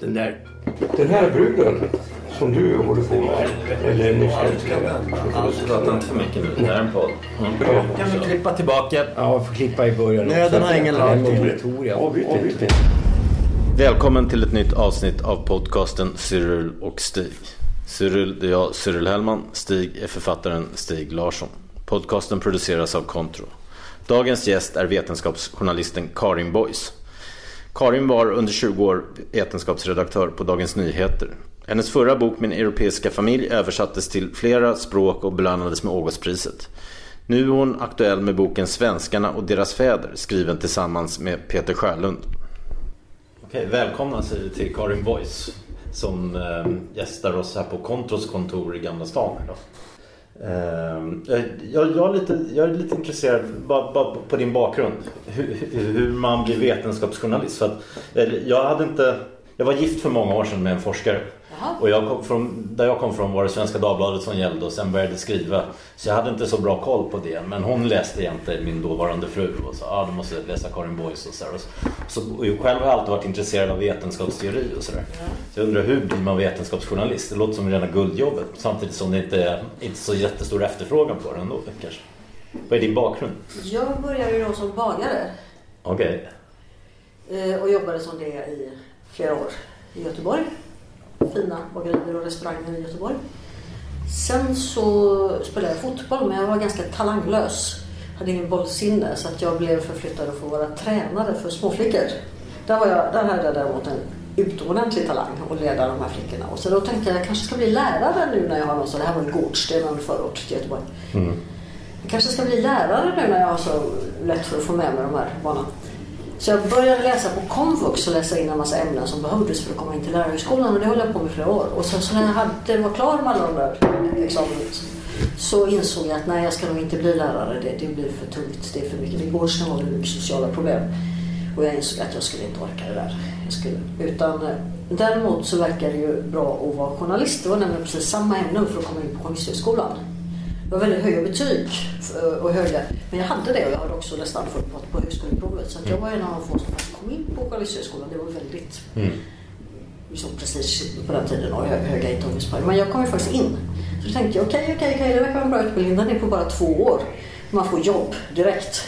Den där, den här bruden som du håller på med, eller nyss Prata inte för mycket nu, det här är en podd. Kan vi klippa tillbaka? Ja, jag får klippa i början. Nöden har ingen lag. Välkommen till ett nytt avsnitt av podcasten Cyril och Stig. Cyril, det är jag, Cyril Hellman. Stig är författaren Stig Larsson. Podcasten produceras av Kontro. Dagens gäst är vetenskapsjournalisten Karin Boys. Karin var under 20 år vetenskapsredaktör på Dagens Nyheter. Hennes förra bok Min europeiska familj översattes till flera språk och belönades med Augustpriset. Nu är hon aktuell med boken Svenskarna och deras fäder skriven tillsammans med Peter Sjölund. Okej, välkomna säger vi till Karin Boys som eh, gästar oss här på Kontros kontor i Gamla stan. idag. Ehm, jag, jag, är lite, jag är lite intresserad bara, bara på din bakgrund. Hur, hur man blir vetenskapsjournalist. För att, jag, hade inte, jag var gift för många år sedan med en forskare. Och jag kom från, där jag kom från var det Svenska Dagbladet som gällde och sen började skriva. Så jag hade inte så bra koll på det. Men hon läste jämte min dåvarande fru och sa ah, du måste läsa Karin Boys och så, och så, och jag själv har jag alltid varit intresserad av vetenskapsteori och sådär. Så jag undrar hur blir man vetenskapsjournalist? Det låter som rena guldjobbet samtidigt som det inte är inte så jättestor efterfrågan på det ändå kanske. Vad är din bakgrund? Jag började ju då som bagare Okej. eh, och jobbade som det i flera år i Göteborg. Fina bagerier och restauranger i Göteborg. Sen så spelade jag fotboll men jag var ganska talanglös. Hade ingen bollsinne så att jag blev förflyttad för att vara tränare för småflickor. Där, var jag, där hade jag däremot en utomordentlig talang att leda de här flickorna. Och så då tänkte jag jag kanske ska bli lärare nu när jag har någon sån, det här var i Gårdsten, en förort till Göteborg. Jag kanske ska bli lärare nu när jag har så lätt för att få med mig de här barnen. Så jag började läsa på komvux och läsa in en massa ämnen som behövdes för att komma in till lärarhögskolan och det höll jag på med i flera år. Och sen så när jag hade, var klar med alla de där examen, så insåg jag att nej, jag ska nog inte bli lärare. Det, det blir för tungt. Det är för mycket. Det går snarare mycket sociala problem. Och jag insåg att jag skulle inte orka det där. Jag skulle, utan eh, däremot så verkar det ju bra att vara journalist. Det var nämligen precis samma ämne för att komma in på Journalisthögskolan. Det var väldigt höga betyg eh, och höga. Men jag hade det och jag hade också nästan fått på högskoleprovet. Så jag var en av de få som kom in på Journalisthögskolan. Det var väldigt liksom precis på den tiden och hö- höga intagningspoäng. Men jag kom ju faktiskt in. Så då tänkte jag okej, okej, okej, det verkar vara en bra utbildning. Den är på bara två år. Man får jobb direkt.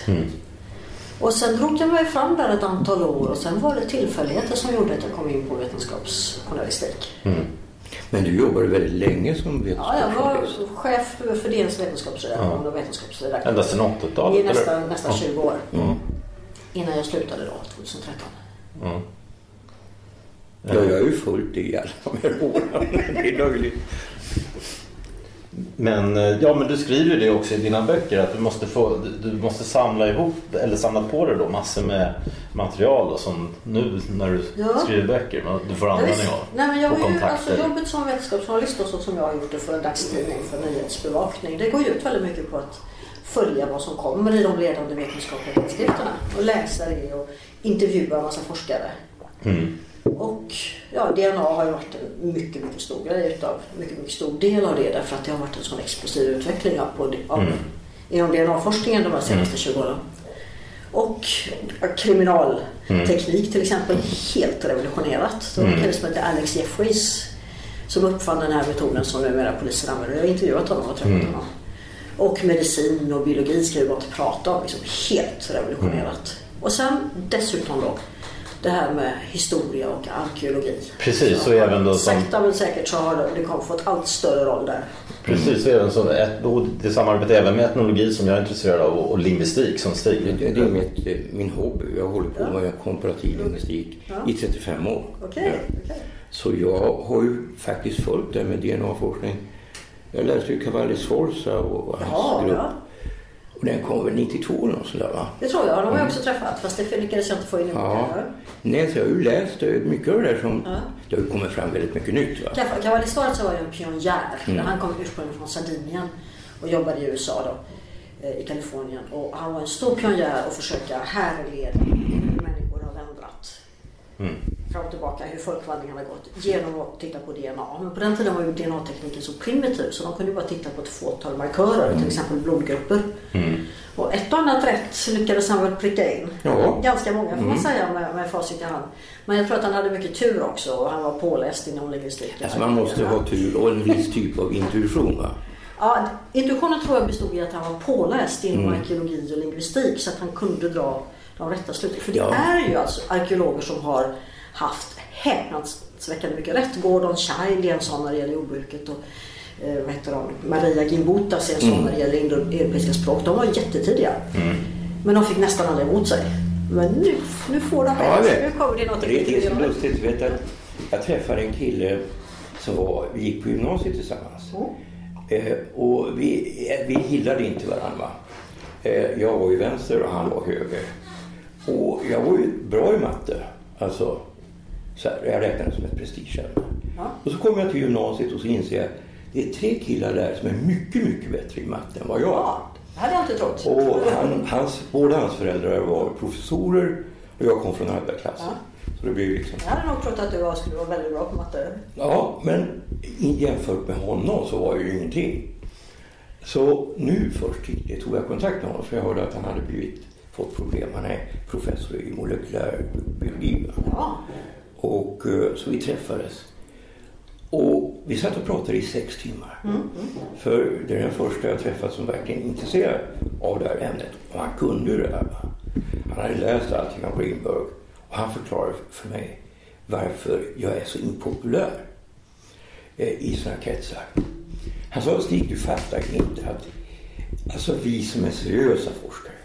Och sen drog jag mig fram där ett antal år och sen var det tillfälligheter som gjorde att jag kom in på vetenskapsjournalistik. Men du jobbade väldigt länge som Ja, jag var vetenskapsjournalist. chef för dels vetenskapsredaktion och vetenskapsredaktion. Ända sedan 80-talet? I eller? nästan, nästan Ja. 20 år. Innan jag slutade då, 2013. Ja, jag har ju det i alla de här åren. Det är löjligt. Men, eh, ja, men du skriver ju det också i dina böcker att du måste, få, du måste samla ihop eller samla på dig då massor med material och som nu när du Ja. skriver böcker men du får användning av. Nej, men jag och har ju, kontakter. alltså, jobbet som vetenskapsjournalist och så som jag har gjort det för en dagstidning för nyhetsbevakning. Det går ju ut väldigt mycket på att följa vad som kommer i de ledande vetenskapliga tidskrifterna. Och läsa det och intervjua en massa forskare. Mm. Och ja, DNA har ju varit en mycket, mycket stor grej utav, mycket, mycket stor del av det därför att det har varit en sån explosiv utveckling av, på, av, Mm. inom DNA-forskningen de här senaste 20 åren. Och kriminalteknik till exempel, helt revolutionerat. Det var en kille som hette Alex Jeffreys som uppfann den här metoden som numera polisen använder. Jag har intervjuat honom och träffat honom. Och medicin och biologi ska vi bara inte prata om. Liksom helt revolutionerat. Och sen dessutom då det här med historia och arkeologi. Precis, och även då som- Sakta men säkert så har det, det kom fått allt större roll där. Precis, och även så, ett, och det samarbetar även med etnologi som jag är intresserad av och, och lingvistik som Det, Stig. det är mitt, eh, min hobby. Jag håller på med komparativ lingvistik Ja. i 35 år. Okej, Ja. okej. Så jag har ju faktiskt följt det med DNA-forskning. Jag läste ju Cavalli Sforza och hans Ja, grupp. Och den kom väl 92 eller något sådär va? Det tror jag. De har jag också träffat fast det lyckades jag inte få in i Ja. boken. Nej, så jag har ju läst mycket av det där som... Ja. Det har ju kommit fram väldigt mycket nytt va? Cav- Cavalli Sforza var ju en pionjär. Mm. Han kom ursprungligen från Sardinien och jobbade i USA då, eh, i Kalifornien. Och han var en stor pionjär att försöka härleda hur människor har vandrat fram och tillbaka, hur folkvandringen har gått genom att titta på DNA. Men på den tiden var ju DNA-tekniken så primitiv så de kunde bara titta på ett fåtal markörer, till exempel blodgrupper. Och ett och annat rätt lyckades han väl pricka in. Ja. Ganska många får man säga med, med facit i hand. Men jag tror att han hade mycket tur också och han var påläst inom lingvistiken. Alltså man måste ha tur och en viss typ av intuition va? Ja, intuitionen tror jag bestod i att han var påläst inom arkeologi och lingvistik så att han kunde dra de rätta sluten. För det Ja. är ju alltså arkeologer som har haft häpnadsväckande mycket rätt. Gordon Child är en sån när det gäller jordbruket och eh, vad heter? Maria Gimbutas är en sån när det gäller indoeuropeiska språk. De var jättetidiga. Men de fick nästan aldrig emot sig. Men nu, nu får de Ja, det- Nu kommer det något Det, det är så lustigt. Vet jag, jag träffade en kille som var, vi gick på gymnasiet tillsammans. Eh, och vi, eh, vi gillade inte varandra. Eh, jag var ju vänster och han var höger. Och jag var ju bra i matte. Alltså, så här, jag räknade det som ett prestigeämne. Ja. Och så kom jag till gymnasiet och så inser jag det är tre killar där som är mycket, mycket bättre i matte än vad jag är. Ja, det hade jag inte trott. Och han, hans, båda hans föräldrar var professorer och jag kom från arbetarklassen. Så det blev liksom... Jag hade nog trott att du var- skulle vara väldigt bra på matte. Ja, men jämfört med honom så var jag ju ingenting. Så nu först det tog jag kontakt med honom för jag hörde att han hade blivit, fått problem. Han är professor i molekylär biologi. Ja. Och eh, så vi träffades. Och vi satt och pratade i sex timmar. För det är den första jag träffat som verkligen är intresserad av det här ämnet. Och han kunde det här. Han hade läst allting om Greenberg. Och han förklarade för mig varför jag är så impopulär eh, i sådana kretsar. Han sa, Stig du fattar inte att alltså vi som är seriösa forskare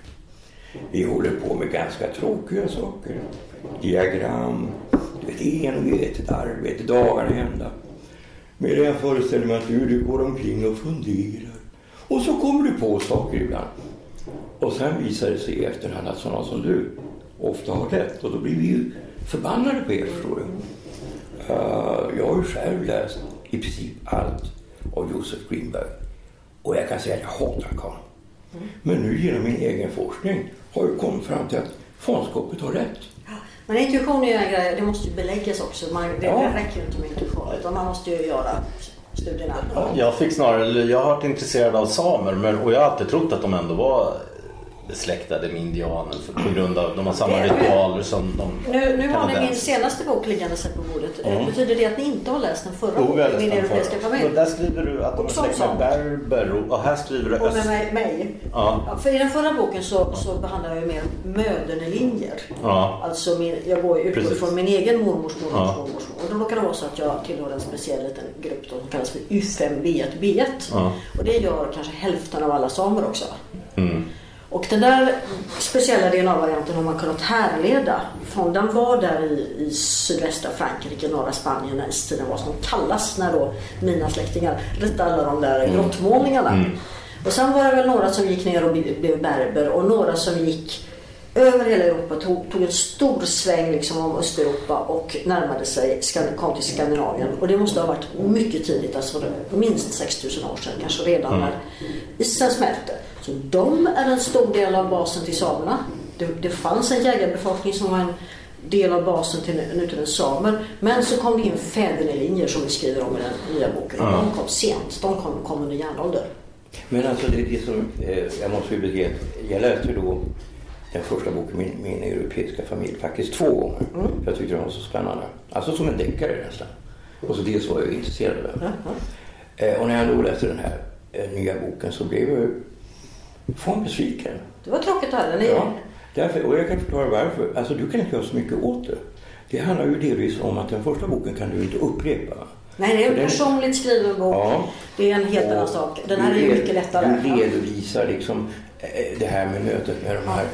vi håller på med ganska tråkiga saker. Diagram, vet, envetet arbete, dagarna ända. Medan jag föreställer mig att du, du går omkring och funderar. Och så kommer du på saker ibland. Och sen visar det sig i efterhand att sådana som du ofta har rätt. Och då blir vi ju förbannade på er, förstår du. Uh, jag har ju själv läst i princip allt av Joseph Greenberg. Och jag kan säga att jag hatar karln. Men nu genom min egen forskning har jag kommit fram till att fanskapet har rätt. Men intuition är ju en grej, det måste ju beläggas också. Man, det, Ja. räcker ju inte med intuition utan man måste ju göra studierna. Jag fick snarare, jag har varit intresserad av samer men, och jag har alltid trott att de ändå var besläktade med indianer för, på grund av de har samma ritualer som de Nu, nu har ni min senaste bok liggande här på bordet. Eh, Betyder det att ni inte har läst den förra Jo, vi har läst Min den europeiska förra. Där skriver du att de är släkt med berber och, här skriver du Och med öst. mig. mig. Ja. Ja, för i den förra boken så, så behandlar jag ju mer mödernelinjer. Ja. Alltså min, jag går, utgår från min egen mormors mormors Ja. mormors. Och då råkar det vara så att jag tillhör en speciell liten grupp då, som kallas för U5B1B1. Ja. Och det gör kanske hälften av alla samer också. Mm. Och den där speciella DNA-varianten har man kunnat härleda från den var där i, i sydvästra Frankrike, norra Spanien när istiden var som kallast när då mina släktingar ritade alla de där grottmålningarna. Och sen var det väl några som gick ner och blev berber och några som gick över hela Europa, tog, tog en stor sväng liksom om Östeuropa och närmade sig, kom till Skandinavien. Och det måste ha varit mycket tidigt, alltså minst 6000 år sedan, kanske redan när isen smälte. Så de är en stor del av basen till samerna. Det, det fanns en jägarbefolkning som var en del av basen till nutidens samer. Men så kom det in fädernelinjer som vi skriver om i den nya boken. Och de kom sent, de kom, kom under järnålder. Men alltså det, det som, eh, jag måste ju berätta, jag läste då den första boken, min, min europeiska familj, faktiskt två gånger. Jag tyckte den var så spännande. Alltså som en deckare nästan. Och så dels var jag intresserad av den. Eh, och när jag då läste den här eh, nya boken så blev jag fan besviken. Det var tråkigt att höra. Ja, därför, och jag kan förklara varför. Alltså du kan inte göra så mycket åt det. Det handlar ju delvis om att den första boken kan du inte upprepa. Nej, det är För en personligt skriven bok. Ja. Det är en helt annan sak. Den här är ju mycket lättare. Du redovisar liksom det här med mötet med de här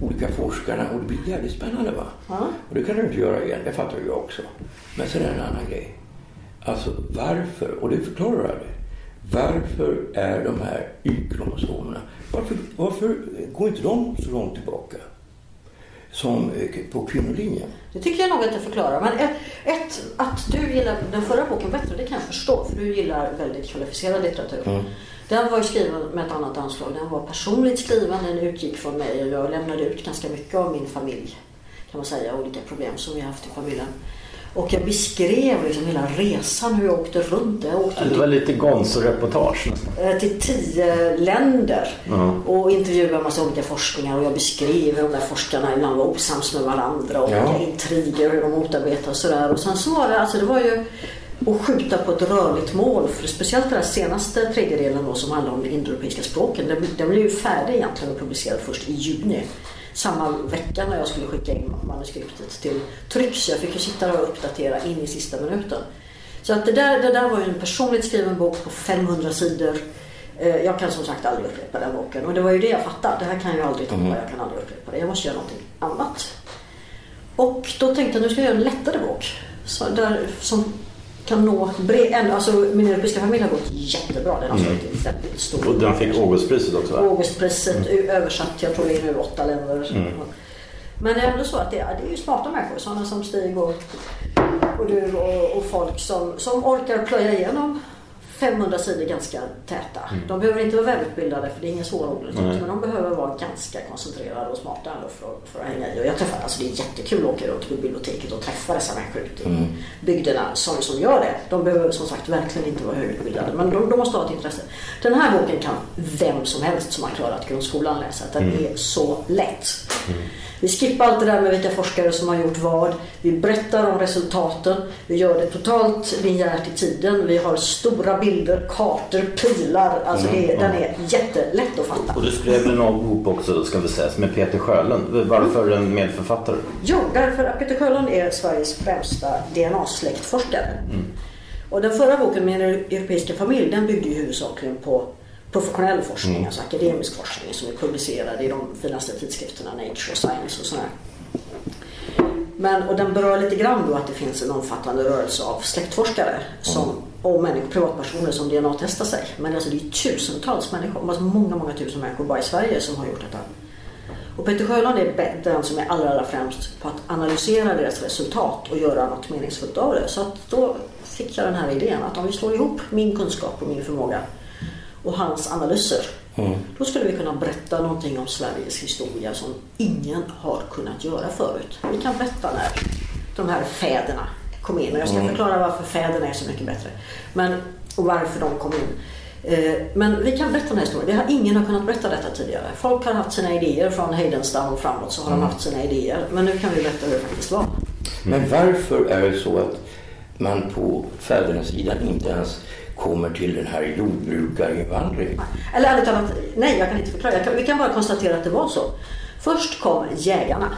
olika forskarna och det blir jävligt spännande va? Ja. Och det kan du inte göra igen, det fattar jag också. Men sen är det en annan grej. Alltså varför, och det förklarar aldrig. Varför är de här Y-kromosomerna, varför, varför går inte de så långt tillbaka som eh, på kvinnolinjen? Det tycker jag nog att det förklarar. Men ett, ett, att du gillar den förra boken bättre, det kan jag förstå. För du gillar väldigt kvalificerad litteratur. Mm. Den var ju skriven med ett annat anslag. Den var personligt skriven, den utgick från mig och jag lämnade ut ganska mycket av min familj. Kan man säga, olika problem som vi haft i familjen. Och jag beskrev liksom hela resan, hur jag åkte runt. Jag åkte Det var lite Gonzo-reportage eh, till tio länder Ja. och intervjuade en massa olika forskningar och jag beskrev hur de där forskarna ibland var osams med varandra och Ja. intriger, hur de motarbetade och sådär. Och sen så var det, alltså det var ju att skjuta på ett rörligt mål. För speciellt den senaste tredjedelen då som handlar om de indoeuropeiska språken. Den, den blev ju färdig egentligen och publicerad först i juni. Samma vecka när jag skulle skicka in manuskriptet till tryck. Så jag fick ju sitta och uppdatera in i sista minuten. Så att det, där, det där var ju en personligt skriven bok på 500 sidor. Eh, Jag kan som sagt aldrig upprepa den boken. Och det var ju det jag fattade. Det här kan jag aldrig toppa. Jag kan aldrig upprepa det. Jag måste göra någonting annat. Och då tänkte jag nu ska jag göra en lättare bok. Så där, som kan nå bred... en- Alltså min europeiska familj har gått jättebra. Den har mm. väldigt stor. Och den fick Augustpriset också va? Augustpriset översatt till jag tror det är nu åtta länder. Men det är ändå så att det är, det är ju smarta människor. Sådana som Stig och, och du och, och folk som, som orkar plöja igenom 500 sidor ganska täta. De behöver inte vara välutbildade för det är ingen svår ord. Men de behöver vara ganska koncentrerade och smarta ändå för, att- för att hänga i. Och jag träffar, alltså det är jättekul att åka runt på biblioteket och träffa dessa människor ute i bygderna som, som gör det. De behöver som sagt verkligen inte vara högutbildade men de, de måste ha ett intresse. Den här boken kan vem som helst som har klarat grundskolan läsa. Den är så lätt. Vi skippar allt det där med vilka forskare som har gjort vad. Vi berättar om resultaten. Vi gör det totalt linjärt i tiden. Vi har stora bilder, kartor, pilar. Alltså det, den är jättelätt att fatta. Och du skrev en bok också ska vi säga med Peter Sjölund. Varför en medförfattare? Jo, därför att Peter Sjölund är Sveriges främsta DNA-släktforskare. Och den förra boken, Min europeiska familj, den byggde ju huvudsakligen på professionell forskning, alltså akademisk forskning som är publicerad i de finaste tidskrifterna Nature och Science och sådär. Men, och den berör lite grann då att det finns en omfattande rörelse av släktforskare som, och människor, privatpersoner som DNA-testar sig. Men alltså det är tusentals människor, alltså många, många tusen människor bara i Sverige som har gjort detta. Och Peter Sjöland är den som är allra, allra främst på att analysera deras resultat och göra något meningsfullt av det. Så att då fick jag den här idén att om vi slår ihop min kunskap och min förmåga och hans analyser. Då skulle vi kunna berätta någonting om Sveriges historia som ingen har kunnat göra förut. Vi kan berätta när de här fäderna kom in. Och jag ska förklara varför fäderna är så mycket bättre. Men, och varför de kom in. Eh, Men vi kan berätta den här historien. Det har ingen har kunnat berätta detta tidigare. Folk har haft sina idéer från Heidenstam och framåt så har de haft sina idéer. Men nu kan vi berätta hur det faktiskt var. Men varför är det så att man på fäderneskidan inte ens kommer till den här jordbrukarinvandringen? Eller ärligt talat, nej jag kan inte förklara. Kan, vi kan bara konstatera att det var så. Först kom jägarna.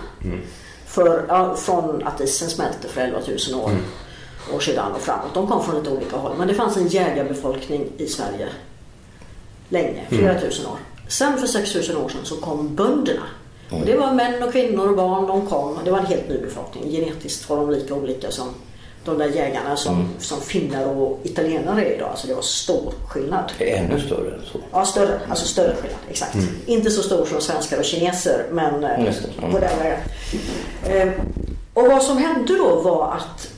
För, ja, från att isen smälte för 11 000 år, år sedan och framåt. De kom från lite olika håll. Men det fanns en jägarbefolkning i Sverige länge, flera tusen år. Sen för 6 000 år sedan så kom bönderna. Och det var män och kvinnor och barn, de kom. Det var en helt ny befolkning. Genetiskt var de lika olika som de där jägarna som, som finnar och italienare är idag. Alltså det var stor skillnad. Ännu större än så. Ja, större. Alltså större skillnad. Exakt. Inte så stor som svenskar och kineser, men eh. Mm. på den vägen. Eh, och vad som hände då var att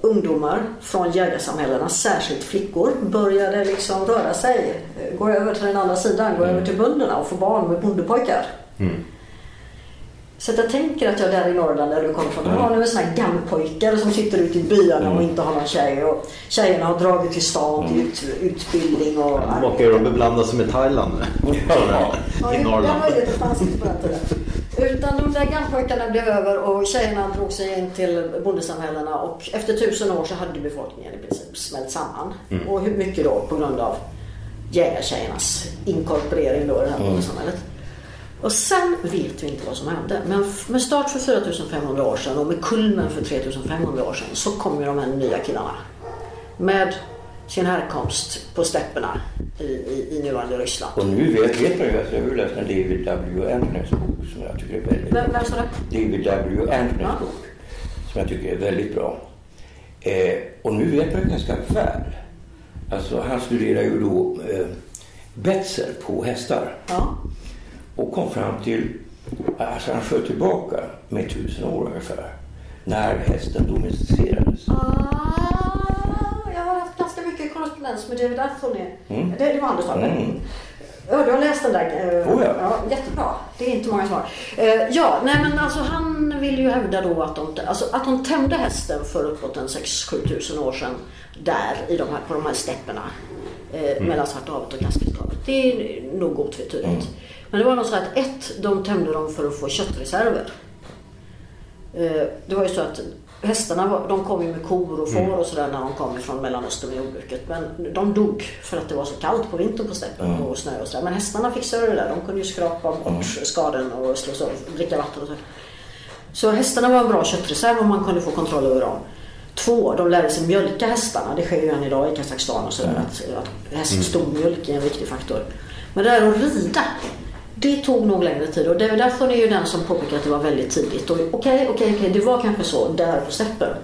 ungdomar från jägarsamhällena, särskilt flickor, började liksom röra sig. eh, Gå över till den andra sidan, gå över till bönderna och få barn med bondepojkar. Så att jag tänker att jag där i Norrland där du kommer från, mm. har nu sådana här gammapojkar som sitter ute i byarna och inte har någon tjej. Och tjejerna har dragit till stan till ut, utbildning och De åker och beblandar sig med Thailand nu. Ja, I det- Norrland. Ju det fanns inte på den tiden. Utan de där gampojkarna blev över och tjejerna drog sig in till bondesamhällena och efter tusen år så hade befolkningen i princip smält samman. Och hur mycket då på grund av jägartjejernas inkorporering då i det här bondesamhället. Och sen vet vi inte vad som hände. Men med start för 4500 år sedan och med kulmen för 3500 år sedan så kom ju de här nya killarna. Med sin härkomst på stäpperna i, i, i nuvarande Ryssland. Och nu vet, vet man ju att jag har läst en David W. Anthonys bok som jag tycker är väldigt Vem, vem sa det? David W. Anthonys Ja. bok som jag tycker är väldigt bra. Eh, och nu vet man ganska väl Alltså han studerade ju då eh, betsel på hästar. Ja. Och kom fram till, alltså han sköt tillbaka med tusen år ungefär. När hästen domesticerades. Ah, jag har haft ganska mycket korrespondens med David Anthony. Mm. Det, det var Anders. Mm. Ja, du har läst den där? eh, Oh, ja. ja. Jättebra. Det är inte många som har. Eh, Ja, nej men alltså han ville ju hävda då att de, alltså, att de tämjde hästen för uppåt en 6-7 tusen år sedan där i de här, på de här stäpperna eh, mellan Svarta havet och Kaspiyskahavet. Det är nog otvetydigt. Men det var nog så att ett, de tämjde dem för att få köttreserver. Eh, Det var ju så att hästarna var, de kom ju med kor och får och sådär när de kom ifrån Mellanöstern med jordbruket. Men de dog för att det var så kallt på vintern på steppen och snö och sådär. Men hästarna fixade det där. De kunde ju skrapa bort skaden och slå så, dricka vatten och så. Så hästarna var en bra köttreserv om man kunde få kontroll över dem. Två, de lärde sig mjölka hästarna. Det sker ju än idag i Kazakstan och sådär. Att, att häststomjölk är en viktig faktor. Men det där att rida, det tog nog längre tid. Och David Atherton är ju den som påpekar att det var väldigt tidigt. Okej, okej, okej, det var kanske så där på steppen.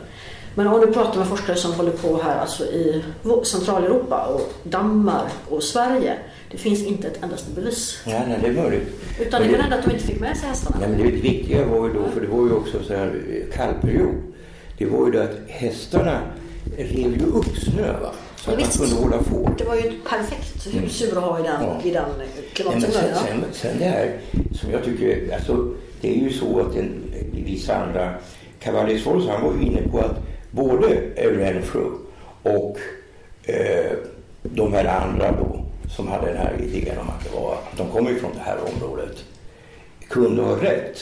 Men om du pratar med forskare som håller på här alltså i Centraleuropa och Danmark och Sverige. Det finns inte ett endaste bevis. Nej, nej, det är möjligt. Utan det Men är väl att de inte fick med sig hästarna. Nej, men det viktiga var ju då, för det var ju också så här eh, kallperiod. Det var ju det att hästarna rev ju upp snö va? Så Ja, att man visst. kunde hålla får. Det var ju ett perfekt husdjur att ha i den, Ja. i den klimatzonen. sen, sen, sen det här som jag tycker, alltså det är ju så att en, vissa andra, Sforza, han var ju inne på att både Renfrew och eh, de här andra då som hade den här idén om att det var, att de kommer från det här området, kunde ha rätt.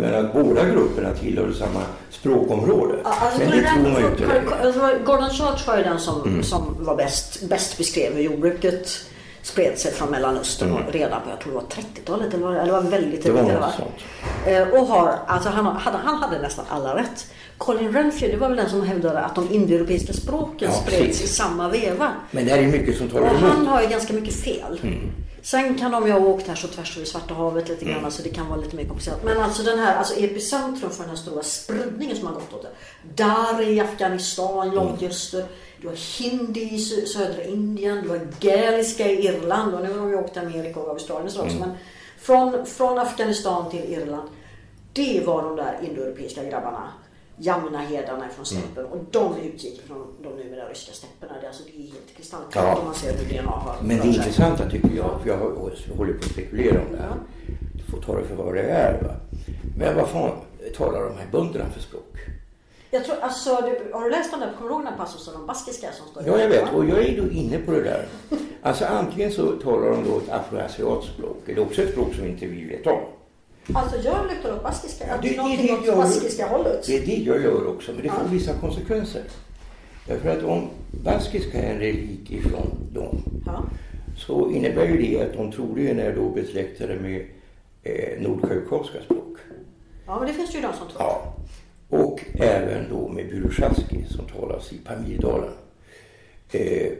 Men att båda grupperna tillhörde samma språkområde. Ja, Alltså, Men det tror man ju inte. Längre. alltså, Gordon Church var ju den som, Mm. som var bäst, bäst beskrev hur jordbruket spred sig från Mellanöstern och redan på, jag tror det var 30-talet eller, det- eller var väldigt Mm. Det var tidigt. Eh, Och har, alltså han, hade, han hade nästan alla rätt. Colin Renfrew, det var väl den som hävdade att de indoeuropeiska språken Ja, spreds precis. i samma veva. Men det är mycket som talar Och emot. han har ju ganska mycket fel. Sen kan de ju ha åkt här så tvärs över Svarta havet lite Mm. grann så det kan vara lite mer komplicerat. Men alltså den här, alltså epicentrum för den här stora spridningen som har gått åt det. Där i Afghanistan, långt i öster. Du har hindi i sö- södra Indien, du har gaeliska i Irland och nu har de ju åkt till Amerika och Australien så också. Men från, från Afghanistan till Irland. Det var de där indoeuropeiska grabbarna. Jamnaherdarna från steppen och de utgick från de numera ryska stäpperna. Det är, alltså, det är helt kristallklart Ja. om man ser hur DNA har Men det intressanta tycker jag, för jag håller på att spekulera om det här. Du får ta det för vad det är. Va? Men vad fan talar de här bönderna för språk? Jag tror, alltså, du, har du läst den där, kommer du ihåg den passusen om baskiska som står i Ja, jag vet. Och jag är då inne på det där. Alltså antingen så talar de då ett afroasiatskt språk, eller också ett språk som inte vi vet om. Alltså jag lutar åt baskiska, Ja, det- det- det åt baskiska hållet. Det är det jag gör också, men det får Ja. vissa konsekvenser. Därför att om baskiska är en relik ifrån dem Ja. så innebär ju det att de troligen är då besläktade med eh, nordkaukasiska språk. ja, men det finns ju de som tror. Ja. Och även då med Burushaski som talas i Pamirdalen. Eh,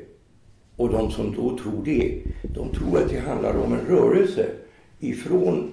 och de som då tror det, de tror att det handlar om en rörelse ifrån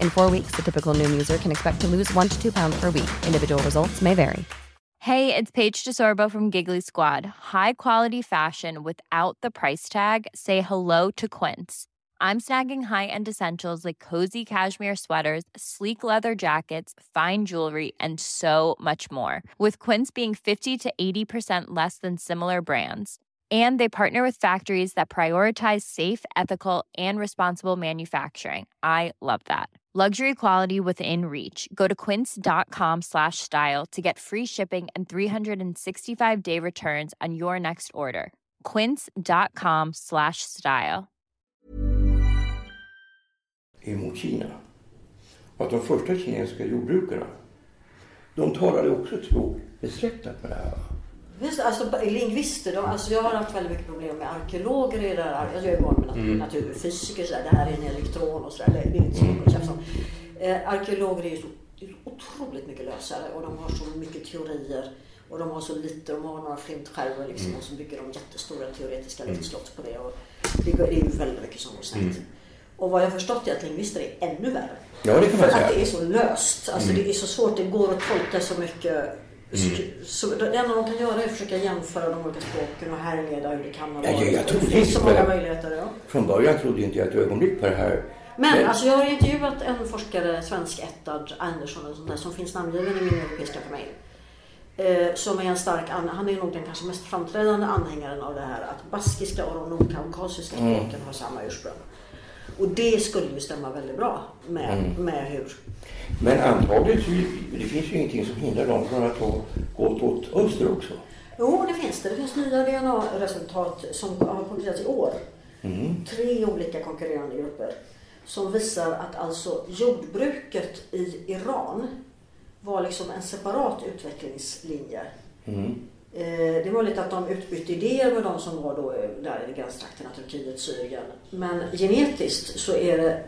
In four weeks, the typical Noom user can expect to lose one to two pounds per week. Individual results may vary. Hey, it's Paige DeSorbo from Giggly Squad. High quality fashion without the price tag. Say hello to Quince. I'm snagging high-end essentials like cozy cashmere sweaters, sleek leather jackets, fine jewelry, and so much more. With Quince being 50 to 80% less than similar brands. And they partner with factories that prioritize safe, ethical, and responsible manufacturing. I love that. Luxury quality within reach. Go to quince.com slash style to get free shipping and 365 day returns on your next order. Quince.com slash style. emot Kina. Och att de första kinesiska jordbrukarna, de talade också ett språk besläktat med det här. Visst, alltså lingvister, de, alltså jag har haft väldigt mycket problem med arkeologer i det här. Alltså jag är van med Mm. naturfysiker, så här, det här är en elektron och sådär. Det är inte så mycket att tjafsa om. Eh, arkeologer är ju så otroligt mycket lösare och de har så mycket teorier. Och de har så lite, de har några flimtskärvor liksom Mm. och så bygger de jättestora teoretiska luftslott på det. Och det, är ju väldigt mycket som går snett. Mm. Och vad jag har förstått är att lingvister är ännu värre. Ja, det kan man För att säga. det är så löst. Alltså det är så svårt. Det går att tolka så mycket. Så det enda de kan göra är att försöka jämföra de olika språken och härleda hur det kan ha Ja, varit. jag- jag tror det finns så många möjligheter. Ja. Från början trodde inte jag ett ögonblick på det här. Men alltså jag har intervjuat en forskare, svensk ättad Andersson och sånt där, som finns namngiven i min europeiska familj. Eh, som är en stark, an- han är nog den kanske mest framträdande anhängaren av det här att baskiska och de nordkaukasiska språken har samma ursprung. Och det skulle ju stämma väldigt bra med, med hur Men antagligen så det finns ju ingenting som hindrar dem från att gått åt öster också. Jo, det finns det. Det finns nya DNA-resultat som har publicerats i år. Tre olika konkurrerande grupper. Som visar att alltså jordbruket i Iran var liksom en separat utvecklingslinje. Eh, Eh, det var lite att de utbytte idéer med de som var då eh, där i gränstrakterna, Turkiet, Syrien. Men genetiskt så är det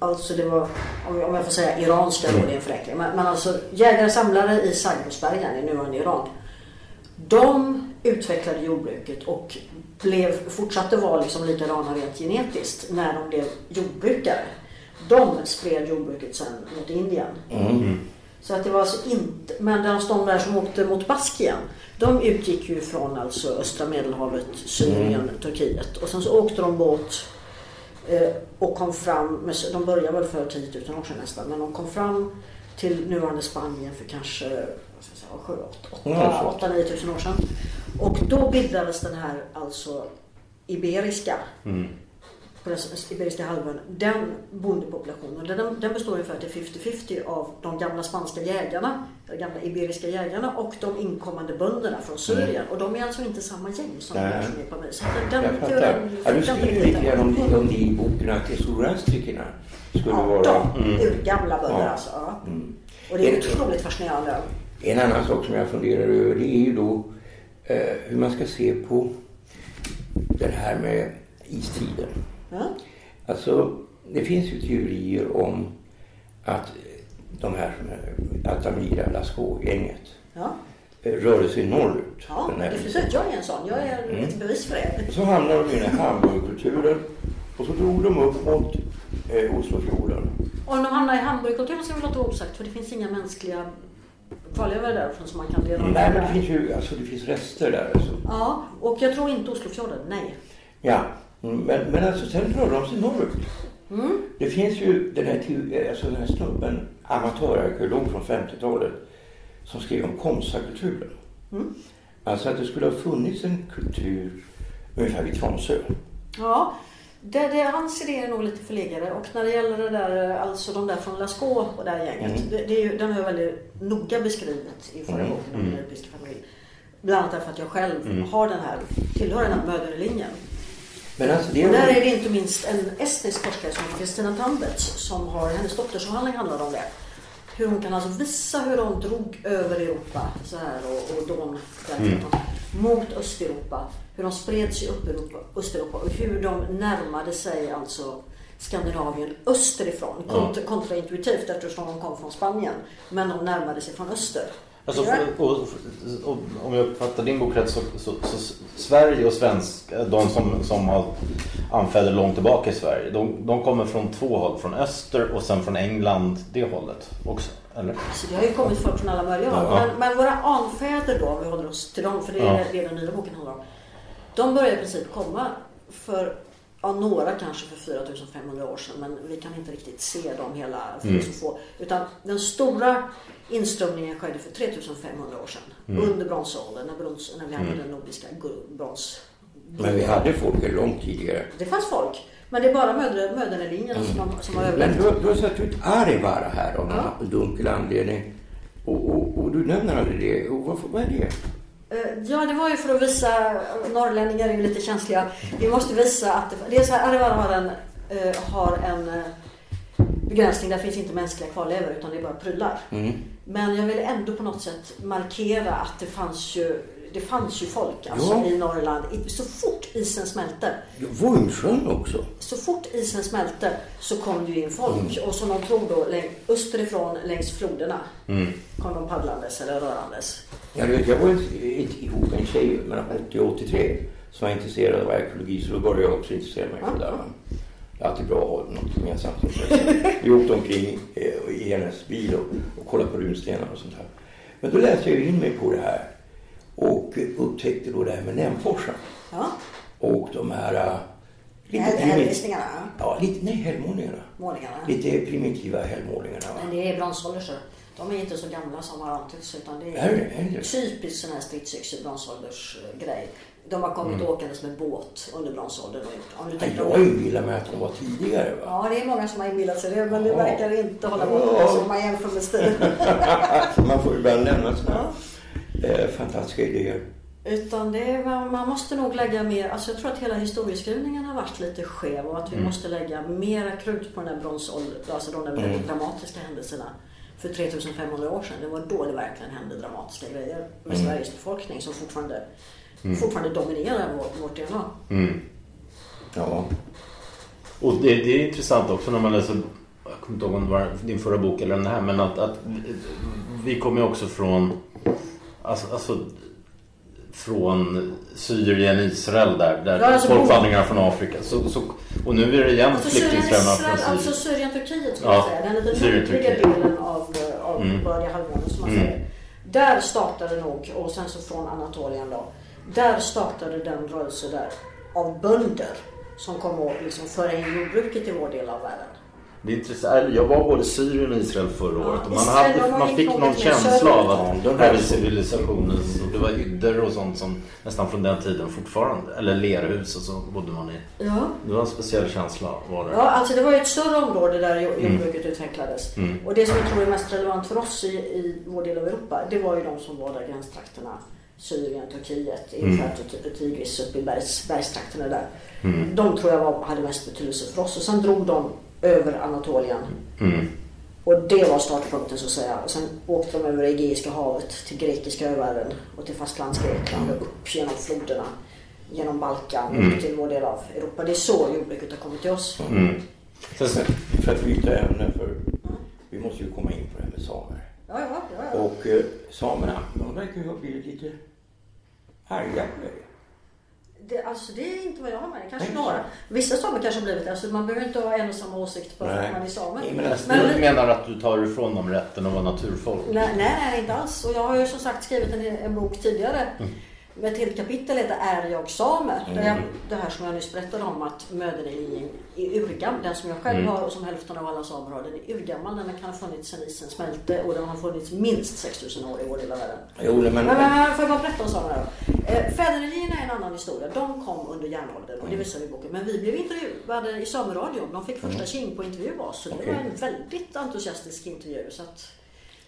Alltså det var, om jag- får säga iranska då, det är en förenkling. Men, men alltså jägare samlare i Zagrosbergen i nuvarande Iran. De utvecklade jordbruket och blev, fortsatte vara liksom likadana rent genetiskt när de blev jordbrukare. De spred jordbruket sen mot Indien. Mm. Så att det var alltså inte, men de där som åkte mot Baskien, de utgick ju från alltså östra medelhavet, Syrien, Turkiet. Och sen så åkte de båt eh, och kom fram, de började väl för 10 000 år sedan nästan, men de kom fram till nuvarande Spanien för kanske vad ska jag säga, Ja, 8 9 000 år sedan. Och då bildades den här alltså iberiska på den Iberiska halvön, den bondepopulationen, den, den består ungefär till 50-50 av de gamla spanska jägarna, de gamla iberiska jägarna och de inkommande bönderna från Syrien. Och de är alltså inte samma gäng som de är på mig. Så den, Jag fattar. Ja, du skriver lite grann om, om det i boken att tesorastrikerna skulle Ja, vara... de urgamla bönder Ja. alltså. Ja. Och det är otroligt fascinerande. En annan sak som jag funderar över det är ju då eh, hur man ska se på det här med istiden. Ja. Alltså, det finns ju teorier om att de här Altamira, Lascaux-gänget Ja. rörde sig norrut. Ja, definitivt. Jag är en sån. Jag är ett bevis för det. Så hamnade de i den här Hamburgkulturen och så drog de upp mot eh, Oslofjorden. Och om de hamnar i Hamburgkulturen så vill jag låta osagt för det finns inga mänskliga kvarlevor därifrån som man kan leda Nej, men det finns ju alltså, det finns rester där. Alltså. Ja, och jag tror inte Oslofjorden. Nej. Ja, mm, men, men alltså sen rör de sig norrut. Det finns ju den här, alltså den här snubben, amatörarkeolog från 50-talet, som skrev om Komsakulturen. Alltså att det skulle ha funnits en kultur ungefär vid Tromsö. Ja, det, det, hans idé är nog lite förlegade. Och när det gäller det där, alltså de där från Lascaux och det här gänget. Det, det är ju, den har jag väldigt noga beskrivit i förra boken om min europeiska familj. Bland annat därför att jag själv har den här, tillhör den här möderlinjen. Men alltså det Och där är är... det inte minst en estnisk forskare som heter Kristina Tambets som har, hennes doktorsavhandling handlar om det. Hur hon kan alltså visa hur de drog över Europa så här och, och Don därifrån, mot Östeuropa. Hur de spred sig upp i Europa, Östeuropa och hur de närmade sig alltså Skandinavien österifrån. Kont- Kontraintuitivt eftersom de kom från Spanien. Men de närmade sig från öster. Alltså, Ja. och, och, och, om jag uppfattar din bok rätt så, så, så Sverige och svenska, de som, som har anfäder långt tillbaka i Sverige, de, de kommer från två håll. Från öster och sen från England, det hållet också. Eller? Det har ju kommit folk från alla möjliga håll. Ja. Men, men våra anfäder då, om vi håller oss till dem, för det är Ja. det den nya boken handlar om. De började i princip komma för, ja, några kanske för 4500 år sedan, men vi kan inte riktigt se dem hela, för få. Utan den stora inströmningen skedde för 3500 år sedan, under bronsåldern, när, brons, när vi hade den nordiska brons... Men vi hade folk långt tidigare. Det fanns folk, men det är bara mödra- mödernelinjen som, har- som har Men överlevt. du, har- du har satt ut Arivara här av någon dunkel anledning. Och, och, och du nämner aldrig det. Och varför, vad är det? Eh, Ja, det var ju för att visa, norrlänningar är ju lite känsliga. Vi måste visa att det, är så här, Arevalo har en, eh, har en eh, begränsning. Där finns inte mänskliga kvarlevor utan det är bara prylar. Men jag ville ändå på något sätt markera att det fanns ju det fanns ju folk alltså, Ja. i Norrland. Så fort isen smälte, Vojmsjön också. så fort isen smälte så kom det ju in folk. Och som de tror då österifrån längs floderna kom de paddlandes eller rörandes. Jag, vet, jag var inte ihop med en tjej mellan 80 och 83 som var intresserad av arkeologi så då började jag också intressera mig för det där. Det är alltid bra att ha något gemensamt. Vi åkte omkring eh, i hennes bil och, och kollade på runstenar och sånt här. Men då läste jag in mig på det här och upptäckte då det här med Nämforsen. Ja, Och de här... äh, Lite hällristningarna. Ja, lite, nej, hällmålningarna. målningarna. Lite primitiva hällmålningarna. va? Men det är bronsålder så. De är inte så gamla som har antytts utan det Är det- är är det? typiskt sån här stridsyxig bronsåldersgrej. De har kommit åkandes med båt under bronsåldern och gjort. Om du tänker jag inbillar mig att de var tidigare. Va? Ja, det är många som har inbillat sig det, men det Ja. verkar inte hålla Ja. måttet om man jämför med stil. Man får ibland lämna sådana eh, fantastiska idéer. Utan det är, man måste nog lägga mer, alltså jag tror att hela historieskrivningen har varit lite skev och att vi måste lägga mera krut på den där bronsåldern, alltså de där väldigt dramatiska händelserna för 3500 år sedan. Det var då det verkligen hände dramatiska grejer med Sveriges befolkning som fortfarande, fortfarande dominerar vårt, vårt DNA. Ja. Och det, det är intressant också när man läser, jag kommer inte ihåg om det var din förra bok eller den här, men att, att vi kommer också från, alltså, alltså från Syrien, Israel där, där Ja, alltså, folkvandringar från Afrika. Så, så, och nu är det igen Alltså flyktingströmmar från alltså Syrien. Syrien, Turkiet skulle Ja, jag säga. Den nordliga. Mm. delen av, av Bördiga halvmånen som man säger. Där startade nog, och sen så från Anatolien då. Där startade den rörelse där av bönder som kom att liksom föra in jordbruket i vår del av världen. Det är intressant. Jag var både i Syrien och Israel förra året och man, hade, man fick någon känsla av att det här är civilisationen. Och det var hyddor och sånt som nästan från den tiden fortfarande. Eller lerhus och så bodde man i. Ja. Det var en speciell känsla var det. Ja, alltså det var ju ett större område där jo- jordbruket utvecklades. Och det som jag tror är mest relevant för oss i, i vår del av Europa, det var ju de som var där gränstrakterna. Syrien, Turkiet, Eufrat och Ti- Tigris uppe i bergs, bergstrakterna där. De tror jag var, hade mest betydelse för oss. Och sen drog de över Anatolien. Och det var startpunkten så att säga. Och sen åkte de över Egeiska havet till grekiska övärlden och till fastlandsgrekland och upp genom floderna. Genom Balkan upp till vår del av Europa. Det är så jordbruket har kommit till oss. Sen, För att byta ämne, för vi måste ju komma in på det här med samer. Ja, ja, ja. ja. Och eh, samerna, de verkar ju ha blivit lite arga på dig. Det, alltså det är inte vad jag har med. Kanske Nej. några. Vissa samer kanske har blivit det. Alltså man behöver inte ha en och samma åsikt bara för att man är same. Nej, men alltså, Men- du menar att du tar ifrån dem rätten att vara naturfolk? Nej, nej, inte alls. Och jag har ju som sagt skrivit en, en bok tidigare. Med ett helt kapitel heter Är jag same? Där jag, det här som jag nyss berättade om att möderlinjen är urgammal. Den som jag själv har och som hälften av alla samer har. Den är urgammal. Den kan ha funnits sedan isen smälte och den har funnits minst 6000 år i vår lilla världen. Jo, men, Men, men, får jag bara berätta om samerna då? Eh, Fädernelinjerna är en annan historia. De kom under järnåldern och det visar vi i boken. Men vi blev intervjuade i Sameradion. De fick första tjing på intervju av oss. Så det var en väldigt entusiastisk intervju. Så att,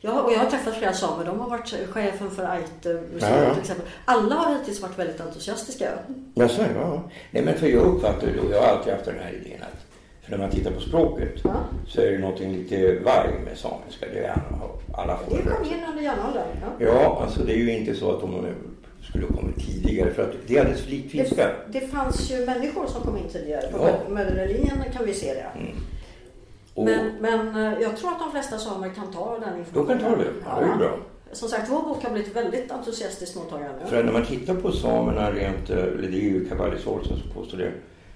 jag, och jag har träffat flera samer. De har varit chefen för Aite museet Ja, ja. till exempel. Alla har hittills varit väldigt entusiastiska. Jaså, ja. Nej, men för jag uppfattar ju då, jag har alltid haft den här idén att för när man tittar på språket Ja. så är det någonting lite varg med samiska. Det är alla, får Det det kom in under järnåldern. Ja. Ja, alltså det är ju inte så att de skulle ha kommit tidigare för att det är alldeles likt finska. Det, det fanns ju människor som kom in tidigare. På Ja. Möderlinjen kan vi se det. Och Men, men eh, jag tror att de flesta samer kan ta den de informationen. kan ta det. Ja, det är bra. Som sagt, vår bok har blivit väldigt entusiastiskt mottagen. För när man tittar på samerna rent, eh, eller det är ju Cavalli Sorsa som påstår det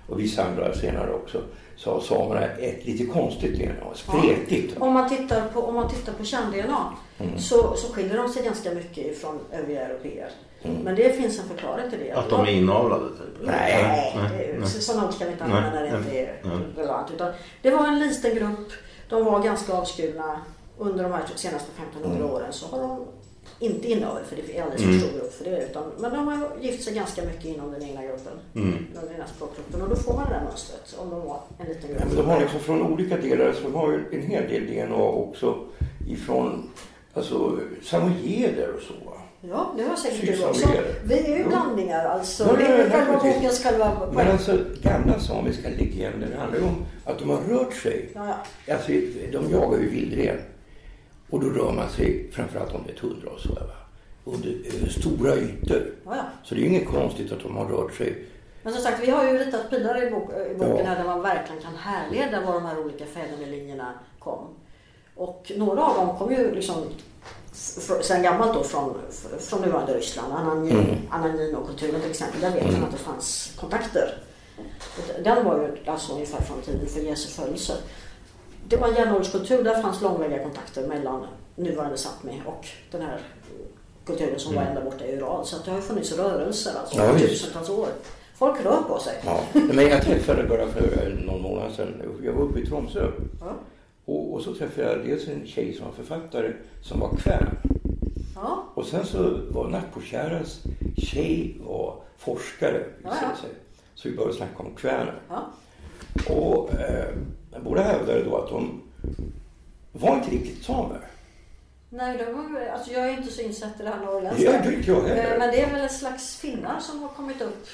och vissa andra senare också, så har samerna ett lite konstigt DNA, spretigt. Om man tittar på, om man tittar på kärn-DNA Mm. så, så skiljer de sig ganska mycket ifrån övriga europeer. Mm. Men det finns en förklaring till det. Att de är inavlade typ? Nej. Nej, sådana ord ska vi inte använda när det inte är nej. relevant. Utan det var en liten grupp. De var ganska avskurna. Under de här senaste 1500 Mm. åren så har de inte inavel för det är alldeles för stor grupp för det. Utan, men de har gift sig ganska mycket inom den egna gruppen. Mm. Den egna språkgruppen. Och då får man det där mönstret om de var en liten grupp. Ja, men de har liksom från olika delar, så de har ju en hel del DNA också ifrån alltså, samoyeder och så. Ja, det har säkert du också. vi är. Ju Jo. blandningar alltså. Ja, det ja, är ja, ju själva naturligtvis. bokens själva Men alltså gamla samiska legender det handlar ju om att de har rört sig. Ja, ja. Alltså, de jagar ju vildren. Och då rör man sig, framförallt om det är tundra och så. Va? under, över stora ytor. Ja, ja. Så det är inget konstigt att de har rört sig. Men som sagt, vi har ju ritat pilar i, bok, i boken Ja. här där man verkligen kan härleda var de här olika fädernelinjerna kom. Och några av dem kom ju liksom sen gammalt då från, från nuvarande Ryssland. Ananin, Mm. Till exempel, där vet man att det fanns kontakter. Den var ju alltså ungefär från tiden för Jesu födelse. Det var en järnålderskultur, där fanns långväga kontakter mellan nuvarande Sápmi och den här kulturen som var ända borta i Ural. Så att det har funnits rörelser alltså, Mm. Ja, tusentals år. Folk rör på sig. Ja. Men jag träffade bara för någon månad sedan, jag var uppe i Tromsö. Ja. Och, och så träffade jag dels en tjej som var författare som var kvän. Ja. Och sen så var Nackkärras tjej var forskare Ja, ja. Så vi började snacka om kväner. Och eh, båda hävdade då att de var inte riktigt samer. Nej, de, var- alltså jag är inte så insatt i det här norrländska. Ja, det jag heller. Eh, Men det är väl en slags finnar som har kommit upp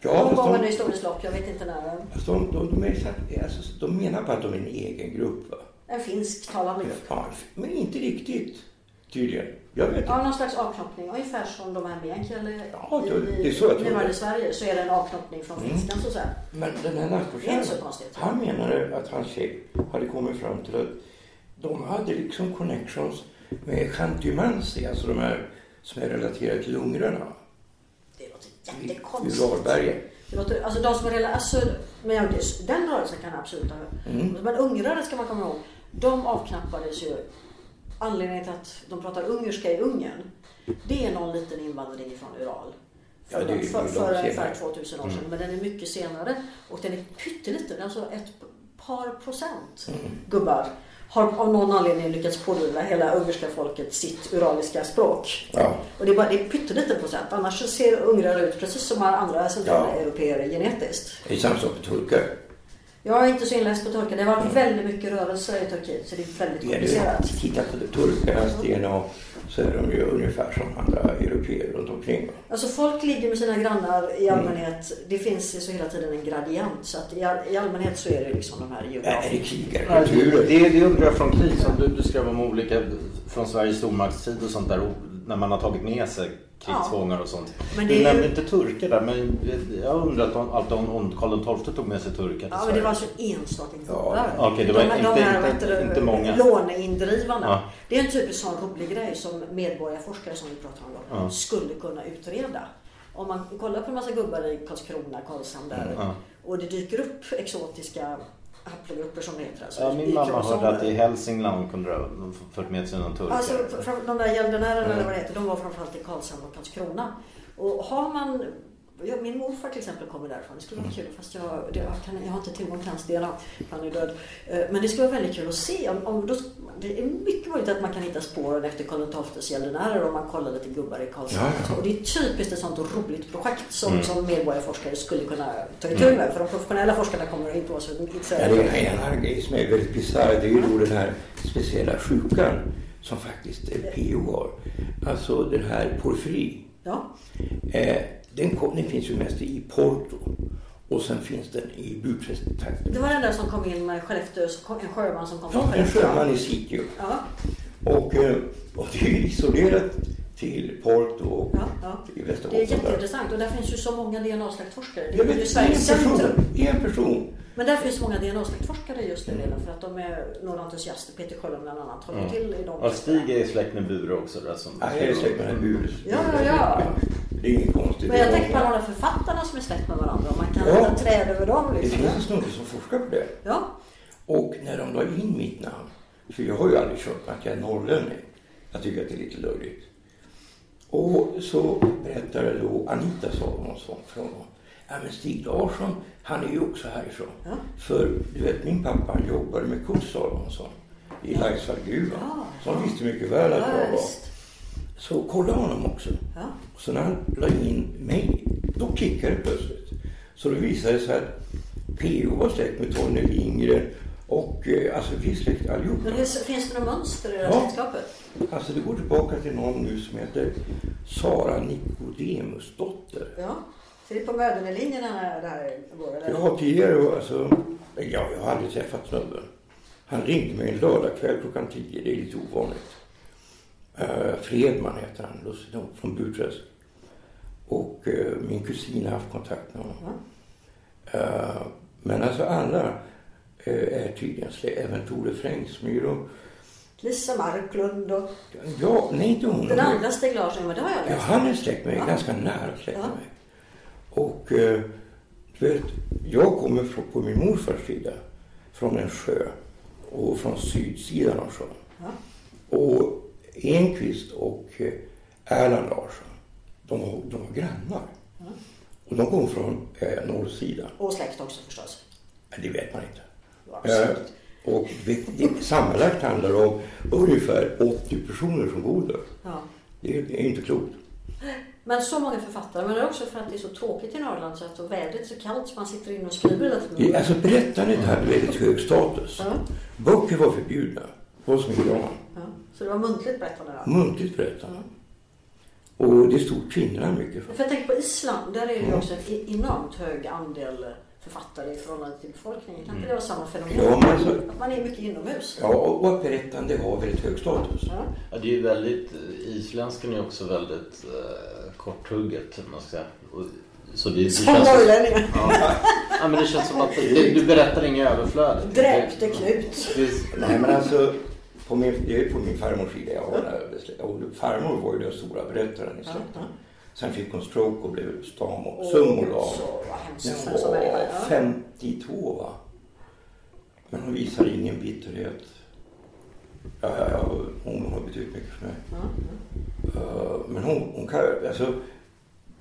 Ja, under de, historiens lopp. Jag vet inte när. fast de, de, de, är, alltså, de menar på att de är en egen grupp. Va? En finsktalande grupp. Ja, men inte riktigt tydligen. Jag vet Ja, inte. någon slags avknoppning. Ungefär som de här meänkieli Ja, det- i, det är så jag tror nuvarande. Sverige så är det en avknoppning från Mm. finskan så att säga. Men den här konstigt. han menade att hans tjej hade kommit fram till att de hade liksom connections med Chantymansi, alltså de här som är relaterade till ungrarna Det låter jättekonstigt. Det låter, alltså de som är rela- alltså, men ja, den rörelsen kan absolut ha Mm. Men ungrare ska man komma ihåg. De avknappades ju. Anledningen till att de pratar ungerska i Ungern. Det är någon liten invandring från Ural. Ja, För, det är ju för, för ungefär senare. 2000 år sedan. Mm. Men den är mycket senare. Och den är pytteliten. Alltså ett par procent Mm. gubbar har av någon anledning lyckats pådyvla hela ungerska folket sitt uraliska språk. Ja. Och det är bara det är pytteliten procent. Annars ser ungrare ut precis som andra centrala Ja. genetiskt. Det är samma sak med turkar. Jag är inte så inläst på turkar. Det har varit väldigt mycket rörelser i Turkiet så det är väldigt Ja, komplicerat. titta på det, turkarnas DNA så är de ju ungefär som andra europeer runt omkring. Alltså folk ligger med sina grannar Mm. i allmänhet. Det finns ju så hela tiden en gradient. Så att i, all, i allmänhet så är det liksom de här Är det geografiska. krigarkulturer? Det, det undrar jag från krig som du, du skrev om olika från Sveriges stormaktstid och sånt där. När man har tagit med sig krigsfångar och sånt. Men det du nämnde inte turkar där men jag om, alltid om, Karl XII tog med sig turkar Ja, men det var alltså enstaka gubbar. Ja, okej, det var de, inte- de här, inte- det, inte många. Låneindrivarna. Ja. Det är en typisk sån rolig grej som medborgarforskare som vi pratar om då, Ja. skulle kunna utreda. Om man kollar på en massa gubbar i Karlskrona, Karlshamn där Ja. och det dyker upp exotiska haplogrupper som heter. Alltså, Ja, min mamma hörde att i Hälsingland kunde ha fört med sig någon turkar. Alltså de där gäldenärerna Mm. eller vad det heter, de var framförallt i Karlshamn och Karlskrona. Och har man, ja, min morfar till exempel kommer därifrån. Det skulle vara kul fast jag, det, jag, kan, jag har inte tillgång till hans DNA. Han är död. Eh, Men det skulle vara väldigt kul att se. Om, om, då, det är mycket möjligt att man kan hitta spåren efter Karl XIIs gäldenärer om man kollar lite gubbar i Karlshamn. Ja, ja. Och det är typiskt ett sånt roligt projekt som, Mm. som medborgarforskare skulle kunna ta itu med. För de professionella forskarna kommer inte vara så Ja, intresserade. det är en annan grej som är väldigt bisarr. Det är ju då den här speciella sjukan som faktiskt PO har. Alltså den här porfyri. Ja. Eh, den, kom, den finns ju mest i Porto. Och sen finns den i Burträsktrakten. Det var den där som kom in med Skellefteå, en sjöman som kom från Ja, en Skellefteå. sjöman i Sitio. Ja. Och, eh, och det är isolerat till Porto och Ja, ja. i Det är jätteintressant och där finns ju så många DNA-släktforskare. Det Jag är ju vet, en Sveriges person, centrum. en person. Men där finns många DNA-släktforskare just nu redan för att de är några entusiaster. Peter Sjöholm bland annat håller Mm. till i de Ja, Stig är i släkt med Bure också. Där, som Ja, jag är släkt med Bures. Ja, ja, ja. Det är inget konstigt. Men jag Det tänker på alla författarna som är släkt med varandra. Om man kan Ja. träd över dem Det liksom. finns en snubbe som forskar på det. Ja. Och när de la in mitt namn, för jag har ju aldrig kört att jag är norrlänning. Jag tycker att det är lite löjligt. Och så berättade då Anita Salomonsson för honom. Ja men Stig Larsson, han är ju också härifrån. Ja. För du vet min pappa han jobbade med Kurt Salomonsson i Laisvallgruvan. Ja. Så han visste mycket väl att Ja, jag var. Så kolla honom också. Ja. Så när han la in mig, då klickade det plötsligt. Så det visade sig att P.O. var släkt med Torne Lindgren och eh, alltså vi är släkt allihopa. Men hur, finns det några mönster i det här Ja. släktskapet? Alltså det går tillbaka till någon nu som heter Sara Nikodemusdotter. Ja. Så det är på Mödernelinjen här det här går eller? Jag har tidigare, alltså, ja, jag har aldrig träffat snubben. Han ringde mig en lördagkväll klockan tio, det är lite ovanligt. Uh, Fredman heter han, nog, från Burträsk. Och uh, min kusin har haft kontakt med honom. Uh, men alltså alla är tydligen släkt. Även Tore Frängsmyr och Lisa Marklund och... Ja, nej inte hon. Den andra Stig Larsson, det har jag läst. Ja, han är släkt med mig. Ja. Ganska nära släkt med mig. Och du vet, jag kommer från, på min morfars sida från en sjö och från sydsidan av sjön. Ja. Och Enqvist och eh, Erland Larsson, de var, de var grannar. Ja. Och de kom från eh, norrsidan. Och släkt också förstås? Det vet man inte. Eh, och det, sammanlagt handlar det om ungefär 80 personer som bor där. Ja. Det, är, det är inte klokt. Men så många författare. Men det är också för att det är så tråkigt i Norrland så att vädret är så kallt så man sitter inne och skriver hela tiden. Alltså berättandet hade väldigt hög status. Ja. Böcker var förbjudna. Vad som idag. Ja. Så det var muntligt berättande? Då? Muntligt berättande. Ja. Och det stod kvinnorna mycket för. För jag tänker på Island. Där är det ju också en enormt hög andel författare i förhållande till befolkningen. Kan inte det vara samma fenomen? Ja, alltså, att man är mycket inomhus? Ja, och att berättande har väldigt hög status. Ja. ja det är ju väldigt, isländskan är också väldigt eh, korthugget. Man ska säga. Och, så det, det som norrlänningar. Ja. ja, men det känns som att det, du berättar inga överflöd. Dräpte Knut. Nej, men alltså på min, det är på min farmors sida. Jag har och farmor var ju den stora berättaren i släkten. Sen fick hon stroke och blev stam och summolag. När hon var 52 va. Men hon visar ingen bitterhet. Ja, ja, ja, hon har betytt mycket för mig. Mm. Uh, men hon, hon kan, alltså,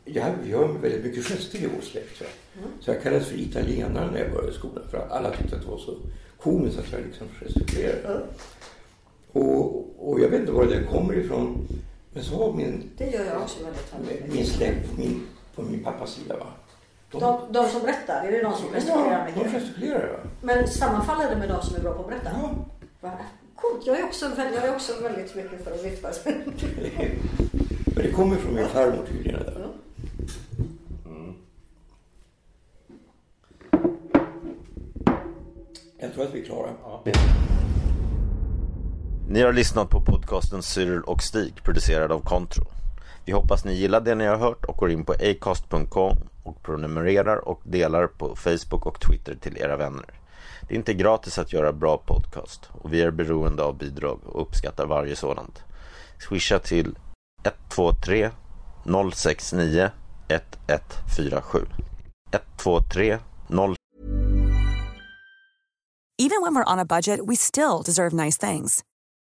jag gör väldigt mycket gester i vår släkt. Så. Mm. så jag kallades för italienare när jag började i skolan. För alla tyckte att det var så komiskt att jag liksom gestikulerade. Mm. Och, och jag vet inte var det kommer ifrån. Men så har min... Det gör jag också väldigt Min släkt min, på min pappas sida va. De, de, de som berättar, är det de som gestikulerar mycket? Ja, de gestikulerar va. Men sammanfaller det med de som är bra på att berätta? Ja. Coolt, jag är också, jag är också väldigt mycket för att vifta. Men det kommer från min farmor tydligen. Där. Mm. Jag tror att vi är klara. Ja. Ni har lyssnat på podcasten Cyril och Stig producerad av Contro. Vi hoppas ni gillar det ni har hört och går in på acast.com och prenumererar och delar på Facebook och Twitter till era vänner. Det är inte gratis att göra bra podcast och vi är beroende av bidrag och uppskattar varje sådant. Swisha till 123 069 1147 123 0 Even when we're on a budget we still deserve nice things.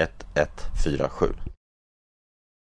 1147